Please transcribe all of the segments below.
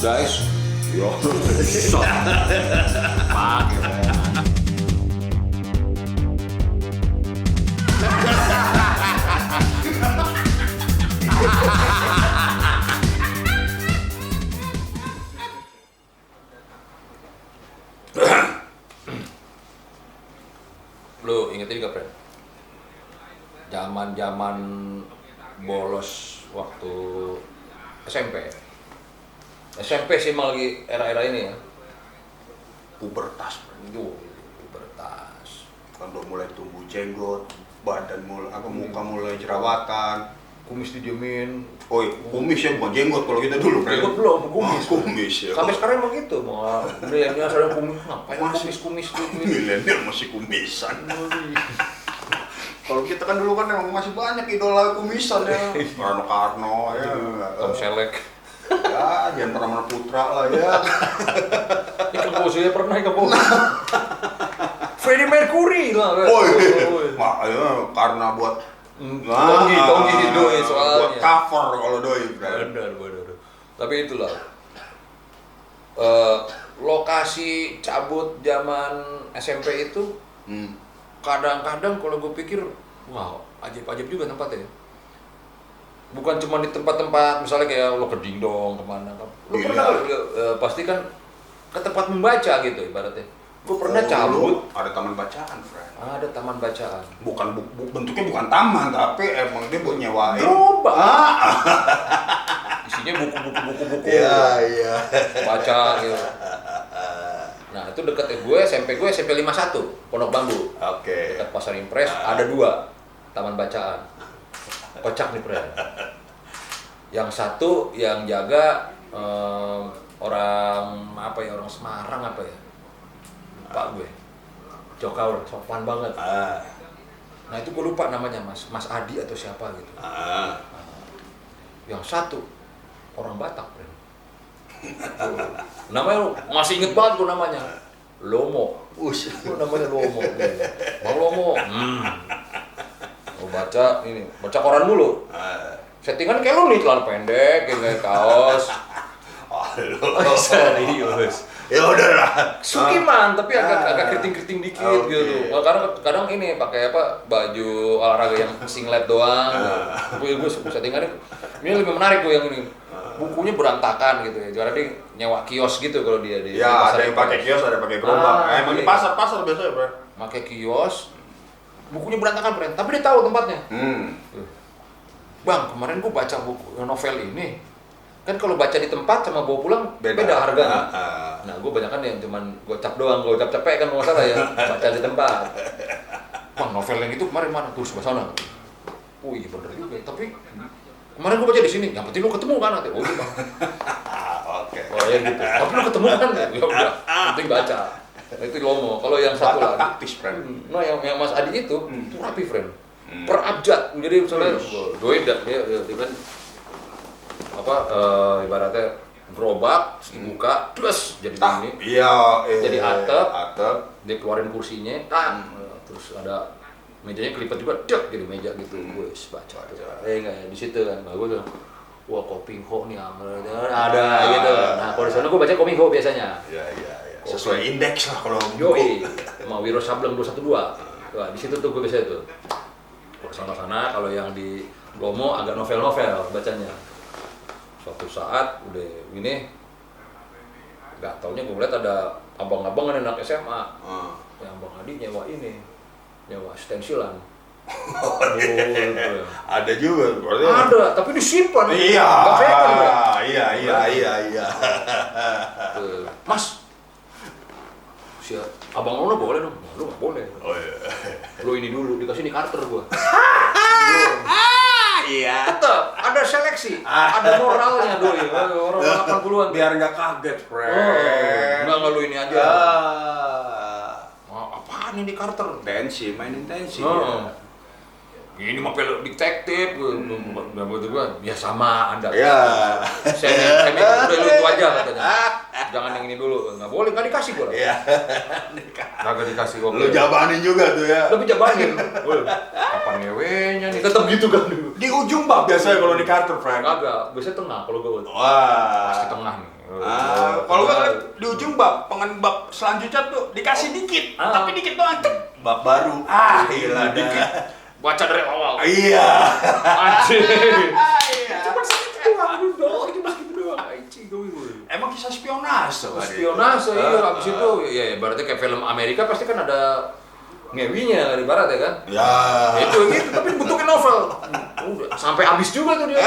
Dijs? Eh, ja. Zat. Maken, sih emang lagi era-era ini ya. pubertas Itu pubertas. kan udah mulai tumbuh jenggot badan mulai apa muka mulai jerawatan Kumis didiemin. oh iya, kumis ya bukan jenggot kalau kita dulu Fred. Jenggot belum, kumis. Oh, kumis ya Sampai sekarang emang gitu. Mau milenial ada kumis, ngapain Masih. kumis-kumis tuh? milenial masih kumisan kalau kita kan dulu kan emang masih banyak idola kumisan ya Karno Karno ya Tom Selleck. Ya jangan pernah mana putra lah ya Ikan Bosu ya pernah ikan Bosu. Freddie Mercury lah. oh iya ya, karena buat Hmm, Nah, Tonggi, Tonggi doi soalnya. buat cover kalau doi Fred. Benar, benar. Tapi itulah. Eh, lokasi cabut zaman SMP itu Hmm. kadang-kadang kalau gue pikir, wow, ajaib-ajaib juga tempatnya. Bukan cuma di tempat-tempat misalnya kayak lo ke Dingdong ke mana kan. Lo Iya. pernah eh, pasti kan ke tempat membaca gitu ibaratnya. Gue pernah Oh, cabut, dulu ada taman bacaan, Fred. ada taman bacaan. Bukan bu- bu- bentuknya bukan taman, tapi emang dia buat nyewain. Gerobak. Ah, Isinya buku-buku buku-buku. iya. baca gitu. Nah itu deket gue SMP gue SMP 51 Pondok Bambu Oke. dekat Pasar Impres ada dua taman bacaan kocak nih Pre yang satu yang jaga em, orang apa ya orang Semarang apa ya lupa gue Jokau sopan banget Ah, nah itu gue lupa namanya mas Mas Adi atau siapa gitu ah. yang satu orang Batak Pre. namanya masih inget banget gue namanya Lomo Us. Namanya Lomo. Bang Lomo. Hmm. Mau baca ini, baca koran mulu. Ah. Settingan kayak lu nih celana pendek, kayak kaos. Aduh. Serius. Ya udahlah. Sukiman, tapi agak Ah. agak keriting-keriting dikit Oke. gitu. Kadang kadang ini pakai apa? Baju olahraga yang singlet doang. Ah. Gue gue settingannya ini lebih menarik gue yang ini. Bukunya berantakan gitu ya. Karena dia nyewa kios gitu kalau dia di di Ya, pasar ada yang pakai kios, ada yang pakai gerobak. Ah, emang di iya. pasar-pasar biasanya, Fred. pakai kios bukunya berantakan friend tapi dia tahu tempatnya. Hmm. bang kemarin gua baca buku novel ini. Kan kalau baca di tempat sama bawa pulang beda, Beda. harganya Ah. nah gua banyak kan yang cuman gocap doang. Gocap capek kan nggak salah ya. Baca di tempat. Bang novel yang itu kemarin mana? Tuh sebelah sana oh iya bener juga tapi kemarin gua baca di sini. Yang penting lu ketemu kan nanti. Oh iya bang. Oke. oh ya gitu. Tapi lu ketemu kan? Ya udah penting baca itu lomo kalau yang satu Batak lagi taktis, Fred. Nah yang, yang Mas Adi itu, Hmm. itu rapi friend. Hmm. Per abjad. Jadi misalnya Wih. doi dah dia, dia, dia kan apa eh, ibaratnya gerobak terus dibuka terus jadi Ah, ini iya, eh, Jadi atap. atap. dia keluarin kursinya tak Hmm. terus ada mejanya kelipat juga dek jadi meja gitu Hmm. gue baca tuh eh enggak ya di situ kan gue bilang wah kopi ho nih ada gitu nah kalau di sana gue baca kopi ho biasanya Iya, iya, iya. Sesuai indeks lah kalau Yoi, sama Wiro Sableng 212. Wah, di situ tuh gue biasa itu. Kalau sana sana kalau yang di Lomo agak novel-novel bacanya. Suatu saat udah ini nggak taunya gue lihat ada abang-abang kan anak SMA. Ah. Yang abang Adi nyewa ini, nyewa stensilan. Oh, Oh, gitu ya. Ada juga, berarti. Ada, tapi disimpan. Iya. Iya, iya, iya, iya. Tuh. Mas, si abang lo boleh dong? Lu nggak boleh. Oh iya. Lu ini dulu, dikasih nih Carter gua. Iya. Tetap ada seleksi, ada moralnya doi. Orang 80-an. Biar nggak kaget, Oh, friend. enggak enggak lu ini aja. Ah. Oh, apaan ini Carter? Tensi, mainin tensi. Oh. Ini mah film detektif, nggak begitu gua. Ya sama Anda. Ya. Saya saya udah lu itu aja katanya. Jangan yang ini dulu. Nggak boleh, nggak dikasih gua. Iya. Kagak dikasih gua. Lu jabanin juga tuh ya. Tapi jabanin. Kapan ngewenya nih? Tetap gitu kan dulu. Di ujung bak biasanya kalau di kartu, Frank. Kagak, biasanya tengah kalau gue. Wah. Pasti tengah nih. Ah, kalau nggak di ujung bab, pengen bab selanjutnya tuh dikasih dikit, Ah. tapi dikit doang cek. Bab baru. Ah, gila dikit. dah. Baca dari awal. Iya. Anjing. Ah, iya. Cuma segitu doang, itu doang, cuma segitu doang. Anjing, gue gue. Emang kisah spionase kan? Spionase, itu? iya. Ah, Abis ah. itu, ya berarti kayak film Amerika pasti kan ada ngewinya kan ibarat ya kan. Ya. itu gitu tapi bentuknya novel udah sampai habis juga tuh dia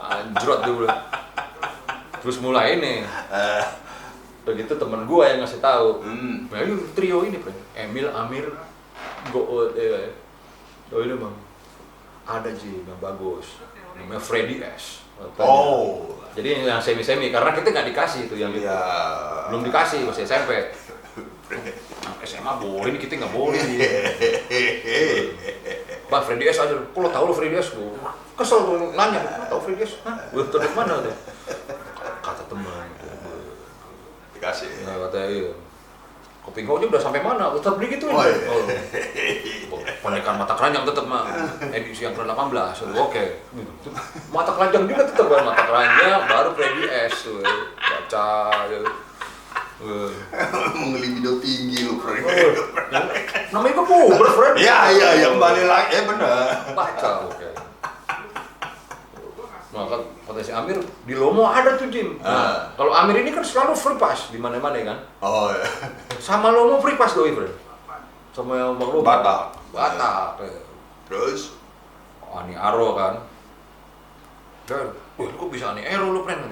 anjrot dia bilang. terus mulai nih Eh, udah gitu temen gua yang ngasih tahu Hmm. nah ini trio ini Bro. Emil Amir Goot eh oh ini bang ada sih yang bagus namanya Freddy S Katanya. Oh. Jadi yang semi semi karena kita nggak dikasih tuh yang itu Iya. belum dikasih masih SMP SMA boleh kita nggak boleh Bang Freddy S aja, lo tau lo Freddy S? Gua kesel tuh nanya, tau Freddy S? Hah? Gue dari mana tuh? Kata teman. Dikasih. Nah katanya iya. Kopi aja udah sampai mana? Tetap beli gitu Oh, iya. Pendekar mata keranjang tetap mah edisi yang ke-18. Oke. Mata keranjang juga tetap kan mata keranjang baru Freddy S. Baca ya. Eh. Emang libido tinggi lu. Yang- Namanya juga puber, friend. Iya, iya, yang kembali lagi. Eh, bener. baca oke nah kan kata si Amir di Lomo ada tuh Jim. Nah, Ah. kalau Amir ini kan selalu free pass di mana mana kan? Oh, iya. sama Lomo free pass doi friend sama yang Bang Lomo. Batak. Batak. Eh. Terus? Ani Aro kan? Dan wah kok bisa Ani Aro lu friend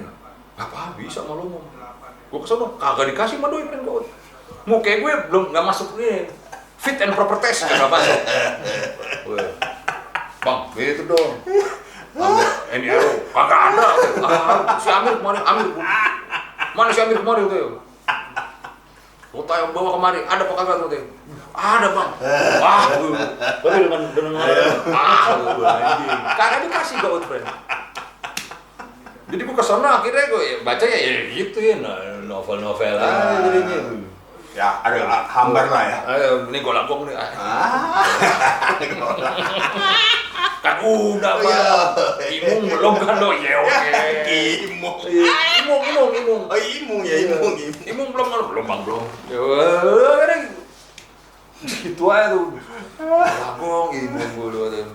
Gak apa bisa sama Lomo. Gua ke sana kagak dikasih sama doi friend gua mau kayak gue belum nggak masuk nih. Fit and proper test nggak masuk bang gitu dong Ini Ero, kagak ada. Ah, si Amir kemarin, Amir. Mana si Amir kemarin tuh? Kota yang bawa kemari, ada apa kagak tuh? Ada bang. Wah, tuh. tapi dengan dengan ah, tuh, anjing. Kagak dikasih gue friend. Jadi gue ke sana akhirnya gue ya, baca ya, ya gitu ya, novel-novel aja jadinya. Ya, ada hambar lah ya. Ayo, ini gue lakukan nih. Ah, Ah. Kan udah Oh, iya. bang. Imung belum kan lo, ya oke. Imung. Iya, Imung, imung, imung. Oh, imung ya, imung, imung. Imung belum kan? Belum bang, belum. Ya, kadang gitu aja tuh. Lagong, imung gue tuh.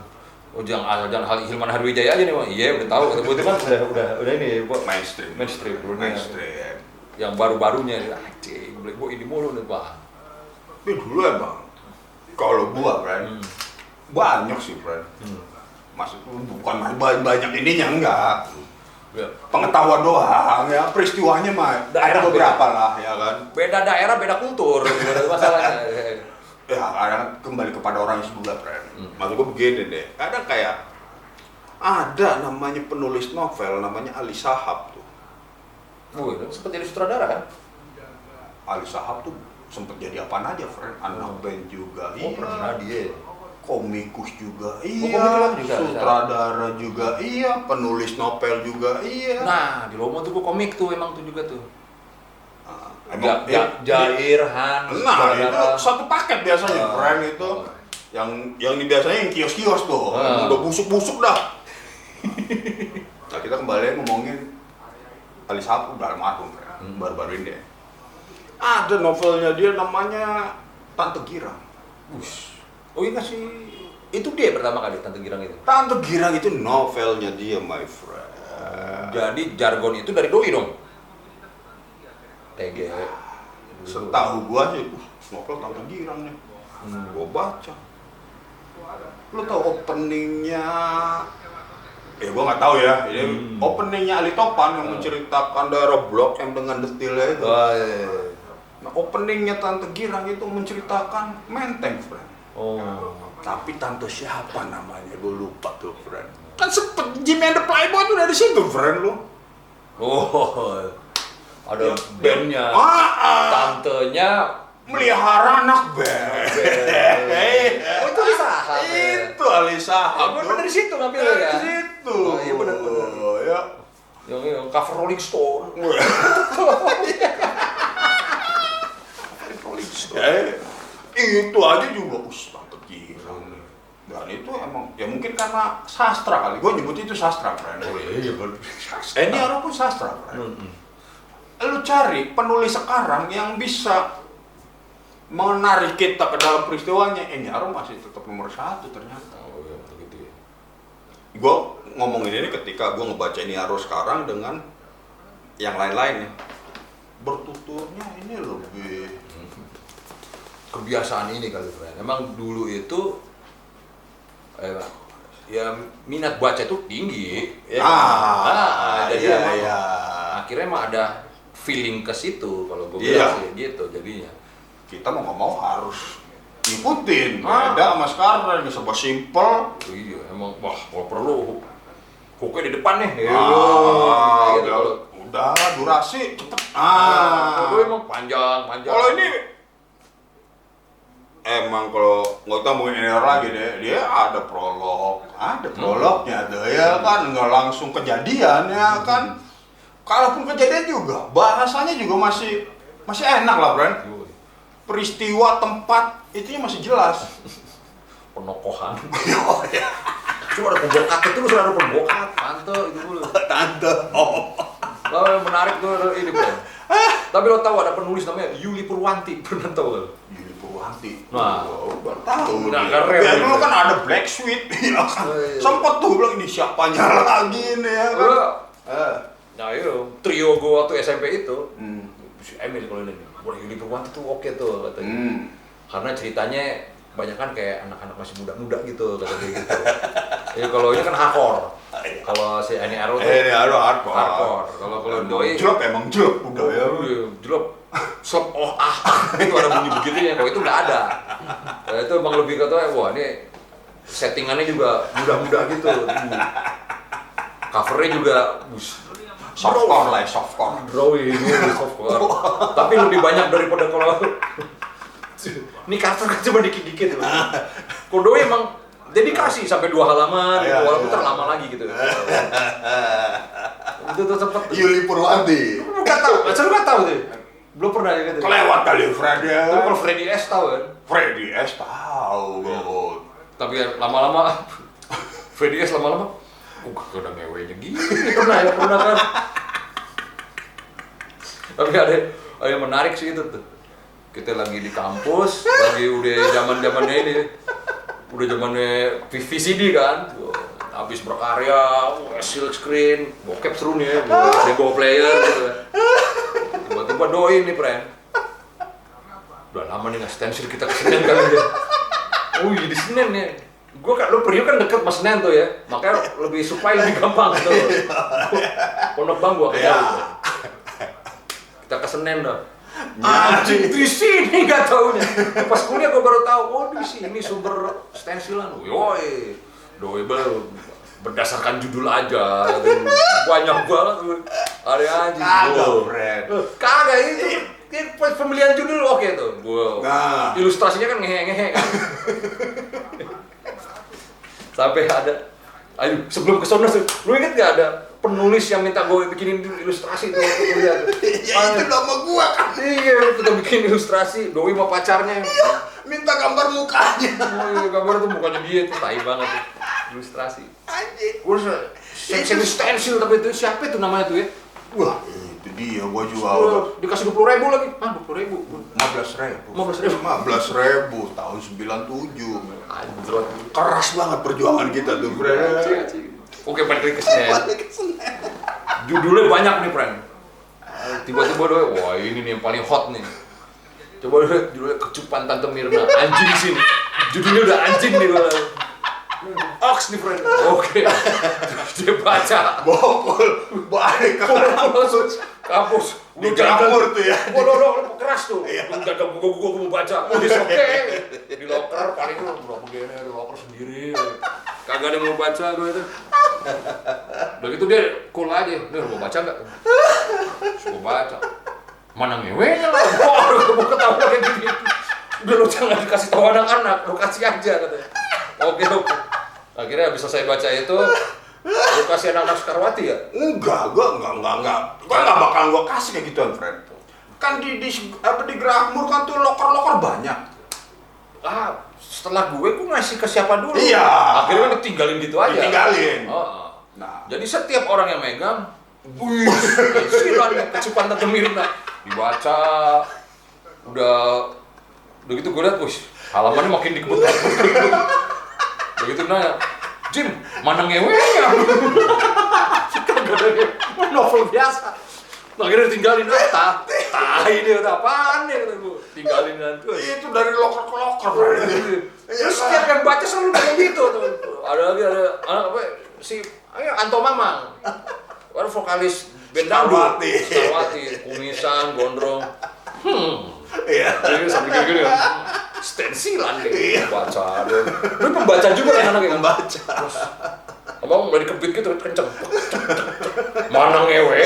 Oh jangan, jangan hal Hilman Harwijaya aja nih bang. Iya udah tahu. Itu kan udah, udah, udah ini. Gua, Mainstream. Mainstream, bro. Mainstream. Yang baru-barunya, anjing, gue ini mulu nih bang. Tapi dulu emang, kalau gua, Bran, Hmm. banyak sih, Bran. Hmm. Maksud bukan banyak, banyak ininya enggak. Ya. Pengetahuan doang ya, peristiwanya mah Daerah ada beberapa lah ya kan. Beda daerah, beda kultur. Beda masalahnya. Ya kadang kembali kepada orang juga, Bran. Hmm. Maksud gua begini deh, kadang kayak ada namanya penulis novel namanya Ali Sahab tuh. Wih, sempet jadi sutradara kan? Ali Sahab tuh sempet jadi apa aja, friend. Anak Oh. band juga, Oh, iya. pernah dia. Komikus juga, Oh, iya. komikus juga, Sutradara juga, iya. Penulis novel juga, iya. Nah, di Lomo tuh gue komik tuh emang tuh juga tuh. Nah, Ja, ja, Jair, Hans, Nah, itu satu paket biasanya, Ah. friend itu. Yang yang ini biasanya yang kios-kios tuh, Ah. udah busuk-busuk dah. nah, kita kembali ngomongin Ali udah almarhum, friend. Hmm. Baru-baru ini deh. Ada novelnya dia namanya Tante Girang. Ush. Oh iya sih. Itu dia pertama kali Tante Girang itu. Tante Girang itu novelnya dia, my friend. Jadi jargon itu dari doi dong. TG. Setahu gua sih, uh, novel Tante Girang nih. Hmm. Gua baca. Lu tahu openingnya? Eh, gua nggak tahu ya. Ini Hmm. openingnya Ali Topan yang Ah. menceritakan daerah Blok M dengan detailnya itu. Oh, iya, iya. Nah, openingnya Tante Girang itu menceritakan Menteng, friend. Oh. Tapi tante siapa namanya? Gue lupa tuh, friend. Kan sempet Jimmy and the Playboy tuh dari situ, friend lu. Oh. Ada Ya, bandnya. Ah, ah. Tantenya melihara anak band. Oh, itu Ali Sahab, ya? Itu Ali Sahab. Ah, bener dari situ ngambilnya Dari ya? situ. Oh, iya, bener, bener. Ya. Yang, yang cover Rolling Stone. Rolling Stone. Itu aja juga us tante girang nih. Dan itu emang ya mungkin karena sastra kali. Gue nyebut itu sastra, friend. Oh iya, bener. Eni Arok pun sastra, friend. Hmm. Lu cari penulis sekarang yang bisa menarik kita ke dalam peristiwanya. Eni Arok masih tetap nomor satu ternyata. Oh iya, begitu ya. Gue ngomongin ini ketika gue ngebaca Eni Arok sekarang dengan yang lain-lain ya. Bertuturnya ini lebih kebiasaan ini kali friend. Emang dulu itu eh, ya minat baca itu tinggi. Ya, kan? Ah, jadi iya, emang iya. akhirnya emang ada feeling ke situ kalau gue Iya. bilang sih gitu jadinya. kita mau nggak mau harus ngikutin Ah. beda sama sekarang serba simple Oh, iya, emang wah kalau perlu hooknya di depan nih. ah, gitu. udah, udah durasi cepet Ah, ah gue emang panjang, panjang. kalau ini emang kalau nggak tahu mungkin ini lagi deh. Dia ada prolog. Ada prolognya tuh ya kan? Nggak langsung kejadian ya kan? Kalaupun kejadian juga bahasanya juga masih masih enak lah Bran peristiwa tempat itu masih jelas. Penokohan. oh ya Cuma ada pembokat itu lu selalu pembokat, tante itu dulu. tante. Oh. Lalu yang menarik tuh ini bro. Tapi lo tahu ada penulis namanya Yuli Purwanti, pernah tahu? Kan? Purwanti. Nah. Oh, baru tahu. Nah, keren Ya, dulu kan ada Black Sweet, ya kan. Oh, iya. Sempet tuh bilang ini siapanya lagi nih ya kan. Gua, Eh. nah itu trio gue waktu SMP itu, Hmm. si Emil kalau ini, wah Yuli Purwanti tuh oke tuh katanya. Hmm. Karena ceritanya banyak kan kayak anak-anak masih muda-muda gitu kata dia gitu. ya kalau ini kan hardcore. Kalau si Ani Arrow tuh Eh, ini aduh hardcore. hardcore. Kalau kalau Doi jelek emang jelek udah ya. Iya, Slop, oh ah, ah. itu ada bunyi begitu ya. Kalau itu nggak ada. Nah, itu emang lebih kata, wah ini settingannya juga muda-muda gitu. Covernya juga, bus, Softcore lah, ya, softcore. drawing, softcore. Tapi lebih banyak daripada kalau ini cover kan cuma dikit-dikit loh. Doi emang dedikasi sampai dua halaman, Iya, walaupun iya. terlama lagi gitu. itu tuh sempet. Yuli Purwanti. Bukan tahu, saya nggak tahu tuh. Belum pernah ya gitu. Kelewat kali Fred ya. Tapi kalau Freddy S tahu kan. Freddy S tahu. Bud. Tapi ya lama-lama Freddy S lama-lama oh udah ngewenya gini pernah ya pernah kan tapi ada ada yang menarik sih itu tuh kita lagi di kampus lagi udah zaman zamannya ini udah zamannya VCD kan habis berkarya wah, silk screen bokep seru nih ya ada bawa player gitu tiba-tiba doi nih friend udah lama nih nggak stensil kita ke Senen kali ya oh iya di Senen ya. Gue kan lo Priok kan deket mas Senen tuh ya. Makanya lebih supaya lebih gampang gitu pondok bang gua Iya. kenal kita ke Senen dah Anjing di sini nggak taunya. Pas kuliah gue baru tahu, oh di sini sumber stensilan. Yoi, doi baru berdasarkan judul aja, banyak banget. Ada aja. Kagak. Fred. Kagak itu. Ini pemilihan judul oke tuh. Wow. Nah. Ilustrasinya kan ngehe-ngehe kan. Sampai ada Ayo, sebelum ke sono, lu inget gak ada penulis yang minta gue bikinin ilustrasi tuh waktu kuliah tuh? Ya itu nama gua kan. Iya, kita bikin ilustrasi, doi sama pacarnya. Minta gambar mukanya. Iya, gambar tuh mukanya dia tuh, tai banget tuh. Ilustrasi. Anjing. Gue section stensil tapi itu siapa itu namanya tuh ya? Wah, itu dia gua Gua udah dikasih dua puluh ribu lagi, ah dua puluh ribu. 15 ribu 15 ribu. 15 ribu tahun 97 Anjrot. keras banget perjuangan kita tuh Fred Oke, balik lagi ke Senen. Judulnya banyak nih, friend. Tiba-tiba doi, wah ini nih yang paling hot nih. Coba dulu judulnya kecupan Tante Mirna, anjing sini. Judulnya udah anjing nih gua. Ox nih, friend. Oke. Dia baca. bokol balik ke kampus. Kampus. Di Gramur tuh ya. waduh waduh keras tuh. Nggak ada gua gua gua mau baca. Oh di oke. Di loker paling lu udah begini di loker sendiri. Kagak ada mau baca gue itu. Udah gitu dia cool aja. Nih mau baca nggak? Gua baca. Mana ngewenya lah wah mau ketawa kayak gini. Udah lu jangan dikasih tahu anak-anak lu kasih aja katanya. Oke oke akhirnya habis selesai baca itu lu kasih anak-anak Sekarwati ya? Enggak gua enggak enggak enggak. Gua enggak bakal gua kasih kayak gituan Fred kan di di apa di Gramur kan tuh loker-loker banyak. Ah setelah gue gue ngasih ke siapa dulu? Iya. akhirnya kan ditinggalin gitu aja. Ditinggalin. Oh, oh. Nah, jadi setiap orang yang megang wih kecupan tante Mirna. Dibaca. Udah udah gitu gue liat wih halamannya makin dikebut begitu nanya Jim mana ngewenya kagak ada ngewe. novel biasa akhirnya ditinggalin ah tah tah ini udah apaan ya kata gue tinggalin nanti itu dari loker ke loker. Kan? setiap yang baca selalu kayak gitu tuh. Ada lagi ada anak apa si ayo Anto Mamang. Baru vokalis band dangdut. Starwati, kumisan, gondrong. Hmm. Iya. Jadi sambil kayak gini kan. Stensilan gitu baca. Dia dia pembaca juga kan anaknya kan. Baca. Abang udah dikebit gitu kenceng. Mana ngewe?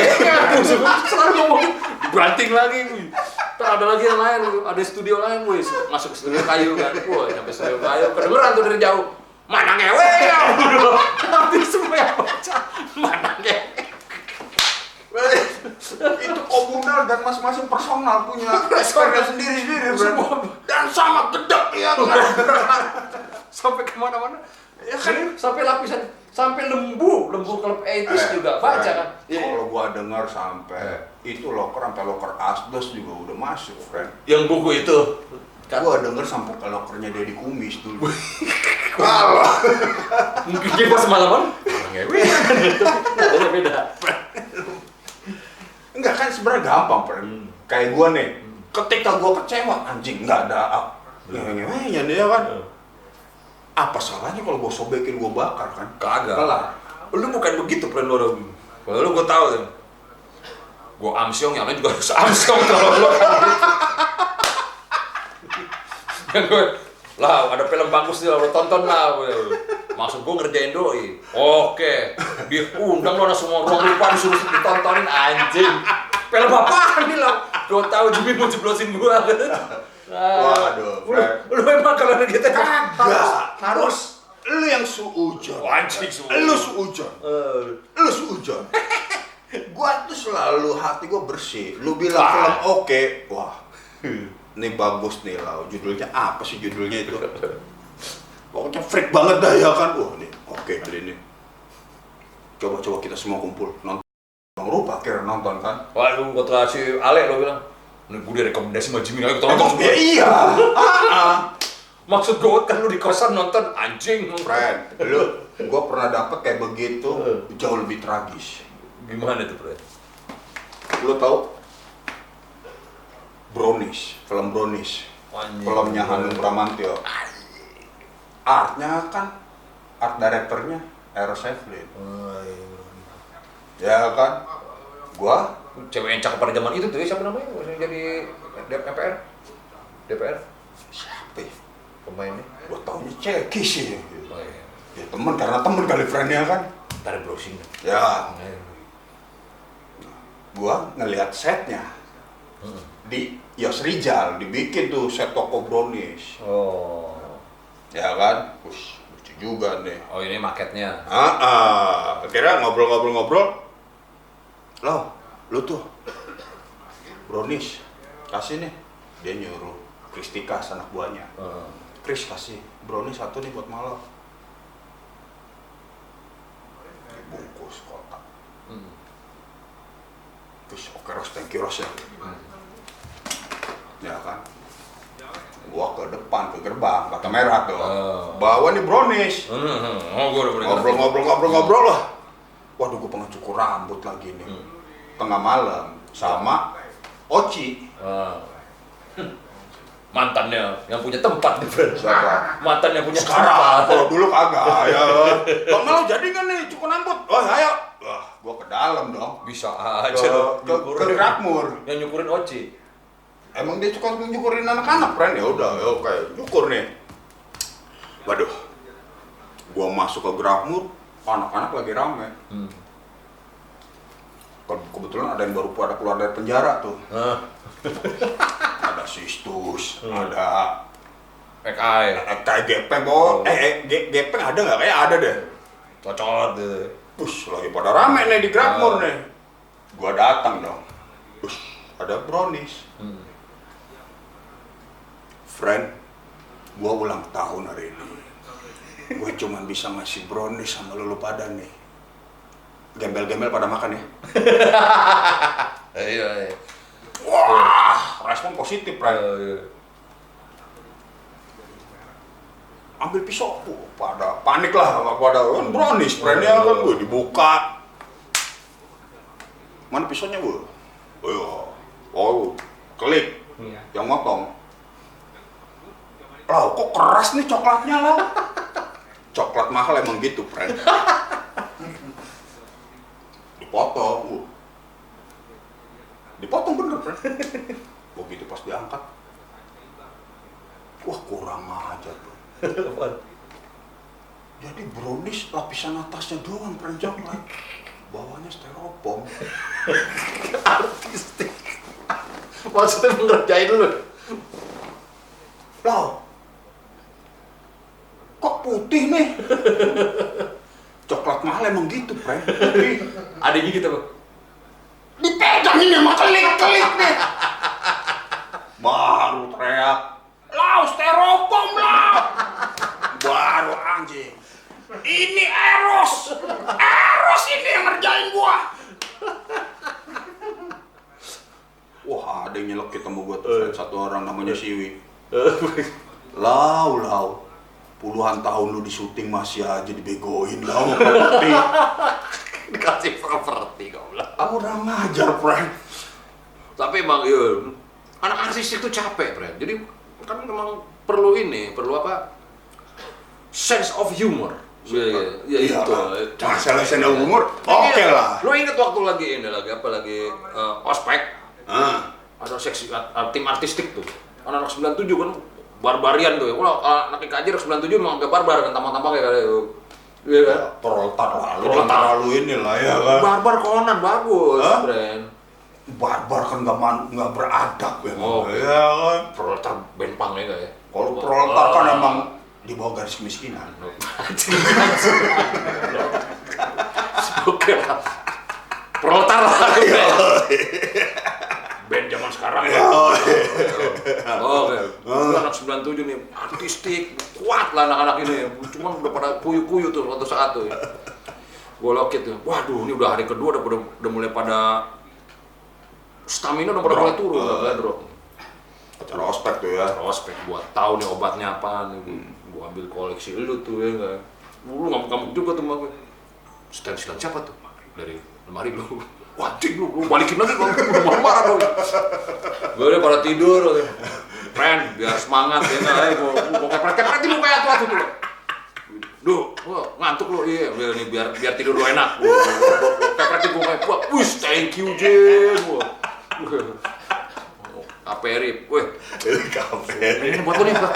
Selalu ngomong dibanting lagi. Ntar ada lagi yang lain, ada studio lain, wih masuk ke studio kayu kan. Wah, nyampe studio kayu, kedengeran tuh dari jauh. Mana ngewe ya? Hampir semua yang baca. Mana ngewe? itu komunal dan masing-masing personal punya Personal. Fred. Semua. Dan sama gedek ya kan Sampai ke mana-mana. Ya kan, sampai lapisan, sampai lembu, lembu klub 80s juga baca Fred, kan. Iya. kalau gua dengar sampai itu loker sampai loker asdos juga udah masuk friend. Yang buku itu. Kan gua denger sampai ke lokernya Deddy Kumis dulu. Kalau mungkin dia pas malaman ngewe beda beda enggak kan sebenarnya gampang friend. Hmm. kayak gua nih ketika gua kecewa anjing nggak ada ya kan apa salahnya kalau gua sobekin gua bakar kan? Kagak. Kelar. lu bukan begitu friend lu orang kalau lu gue tahu tuh gue amsyong yang lain juga harus amsyong kalau lu kan gue lah ada film bagus nih lo tonton lah maksud gue ngerjain doi. Oke. Diundang lo ada semua ruang lupa disuruh ditontonin anjing. Film apa nih lah gue tahu Jimmy mau jeblosin gue Waduh, lu, lu emang kalau ada kita. Kagak. harus. Harus. Lu yang suujon. Anjing semua lu suujon. Eh, lu suujon. Gua tuh selalu hati gua bersih. Lu bilang Ah. film oke. Wah. Ini bagus nih lau. Judulnya apa sih judulnya itu? Pokoknya freak banget dah ya kan. Wah nih oke kali ini. Coba coba kita semua kumpul nonton Rupa akhirnya nonton kan. Waduh, gue kasih Ale lo bilang, nih gue direkomendasi sama Jimmy ayo kita nonton ya iya Ah, ah. Maksud gue kan lu di kosan nonton anjing. friend lu gua pernah dapet kayak begitu jauh lebih tragis. Gimana tuh, Fred? lu tahu? Brownies film Brownies. Anjing. filmnya Hanung Bramantyo. Artnya kan art directornya Eros Sheflin. Oh, iya. Ya kan gua Cewek yang cakep pada zaman itu tuh, ya, siapa namanya? Yang jadi DPR? DPR? siapa ya? Pemainnya? gua taunya Ceki sih Oh iya. ya temen karena temen kali friendnya kan Ntar browsing. ya Iya. gua ngelihat setnya Hmm. di Yos Rijal dibikin tuh set toko brownies Oh. ya kan Ush, lucu juga nih Oh ini marketnya. ah, ah. akhirnya ngobrol-ngobrol-ngobrol loh lu tuh brownies kasih nih dia nyuruh Kristika anak buahnya. Kris kasih brownies satu nih buat malam dibungkus kotak Hmm. terus oke Ros thank you Ros ya Hmm. ya kan gua ke depan ke gerbang kata merah tuh Oh. bawa nih brownies hmm. Oh, gue udah mulai ngerti. ngobrol-ngobrol-ngobrol-ngobrol lah waduh gua pengen cukur rambut lagi nih Hmm. tengah malam sama Oci. Hmm. Mantannya yang punya tempat nih, Fred. siapa Mantan yang punya sekarang tempat. kalau dulu kagak ya bang mau jadi kan nih cukur rambut oh ayo wah gua ke dalam dong Bisa ke, aja lo ke, ke Grakmur Yang nyukurin Oci. emang dia suka nyukurin anak-anak friend ya udah ya oke cukur nih waduh gua masuk ke Grakmur anak-anak lagi rame Hmm. Ke- kebetulan ada yang baru pada keluar dari penjara tuh Ah, ada Sistus Hmm. ada PKI. kayak Gepeng oh, eh, eh Ge- Gepeng ada nggak kayak ada deh Cocot gitu. Bus lagi pada rame nih di Grakmur Ah. nih gua datang dong Bus ada brownies Hmm. friend gua ulang tahun hari ini. Gua cuman bisa ngasih brownies sama lu pada nih. Gembel-gembel pada makan ya. Iya, iya. Wah, respon positif, Pren. iya. Ambil pisau, uh, pada panik lah, pada kan brownies, Pren ya kan, gua dibuka. Mana pisaunya, Bu? Oh, oh, klik. Iya. Yang motong. Lau, kok keras nih coklatnya, Lau? Coklat mahal emang gitu, Pren. Dipotong, uh. Dipotong bener, Pren. Begitu pas diangkat. Wah, kurang aja. Apaan? Jadi brownies lapisan atasnya doang, Pren coklat. Bawahnya styrofoam. Artistik. Maksudnya mengerjain lu. Kok putih nih? Coklat mahal emang gitu. Putih. Ada gigi gitu, Bang. Dipegang ini sama kelik-kelik nih. Baru teriak, Lau, styrofoam lau. Baru anjing. Ini Eros. Eros ini yang ngerjain gua. Wah, ada yang nyelekit sama gua tuh, Fred. satu orang namanya Siwi. Lau, lau. Puluhan tahun lu di syuting masih aja dibegoin lau. Putih. Dikasih properti kau bilang. Kurang ngajar, Frank. Tapi emang iya, anak artis itu capek, Fred. Jadi kan memang perlu ini, perlu apa? Sense of humor. Iya, iya, iya, Iya, itu. Pak. Masalah senda umur, oke Iya. lah. Lu inget waktu lagi ini lagi apa lagi eh, ospek Ah, ada seksi uh, tim artistik tuh anak-anak 97 kan barbarian tuh ya kalau anak IKJ anak 97 memang agak barbar kan tampang-tampangnya kali itu iya kan ya, proletar lah, lu Proletar. terlalu ini lah ya kan. barbar Conan bagus Hah? Bren Barbar kan nggak man- nggak beradab ya, Oh, ya kan. proletar benpang ya ya Kalau proletar kan Ah. emang di bawah garis kemiskinan. oke lah proletar lah band zaman sekarang ya Oke, anak 97 nih artistik, kuat lah anak-anak ini. Cuman udah pada kuyu-kuyu tuh suatu saat tuh. Gue lokit tuh, waduh ini udah hari kedua udah, udah, udah mulai pada stamina udah pada mulai turun, udah mulai drop. Acara ospek tuh ya. Prospek buat tahu nih obatnya apa nih. Gue ambil koleksi lu tuh ya enggak. Lu ngamuk-ngamuk juga tuh sama gue. Stensilan siapa tuh? Dari lemari lu. Wajib lu, lu balikin lagi kalau udah marah-marah dong. Gue udah pada tidur. Ren, biar semangat ya nggak? Ayo, gua gua kepret-kepretin lu kayak tua tuh. Duh, wah, ngantuk lu, iya, biar nih biar biar tidur lu enak. Gua gua- gua kepretin gua wih, thank you Jen, gua. Kaperi, weh, ini buat lu nih, Pak.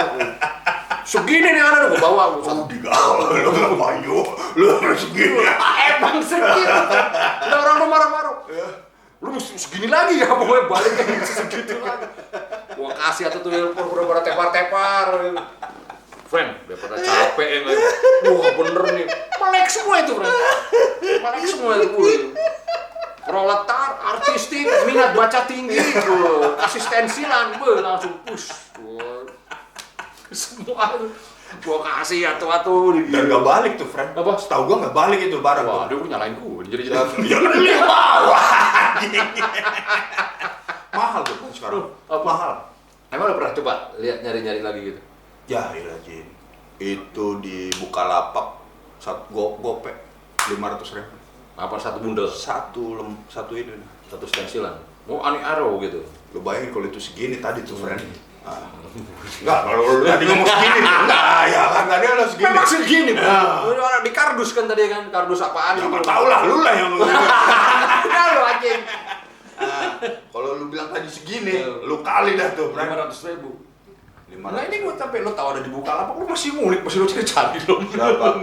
Segini nih anak gua bawa, gua Oh, di gaul, lu nggak payu, lu harus segini. Emang segini. Udah orang lu marah-marah. Lu mesti segini lagi ya, pokoknya balik kayak segitu lagi. Gua kasih atau tuh udah pada tepar-tepar. Friend, udah pada capek ya nggak? Wah bener nih, melek semua itu friend. Melek semua itu gue. Proletar, artistik, minat baca tinggi, gue. asistensilan, gue langsung push. Gua. Semua gue kasih atu-atu. Dan nggak balik tuh, Fred. Apa? Setahu gua nggak balik itu barang. Wah, dia nyalain gue, jadi jadi. Ya kan lu yang bawa. Mahal tuh kan sekarang. Apa? Mahal. Emang lo pernah coba lihat nyari-nyari lagi gitu? Ya, iya Jin. Itu di Bukalapak satu go gope lima ratus ribu. Apa satu bundel, Satu lem, satu ini. satu stensilan? Mau ani arrow gitu? Lu bayangin kalau itu segini tadi tuh, friend. Ah. Enggak, kalau lu tadi ngomong segini, enggak, ya kan tadi lu segini. Memang segini, bro. Ini orang di kardus kan tadi kan, kardus apaan? Ya tahu lah, lu lah yang Udah lo anjing nah, kalau lu bilang tadi segini iya. lu kali dah tuh. lima ratus ribu. Lima nah ini gua sampai lu tahu ada dibuka, lu masih ngulik masih lu cari cari dong berapa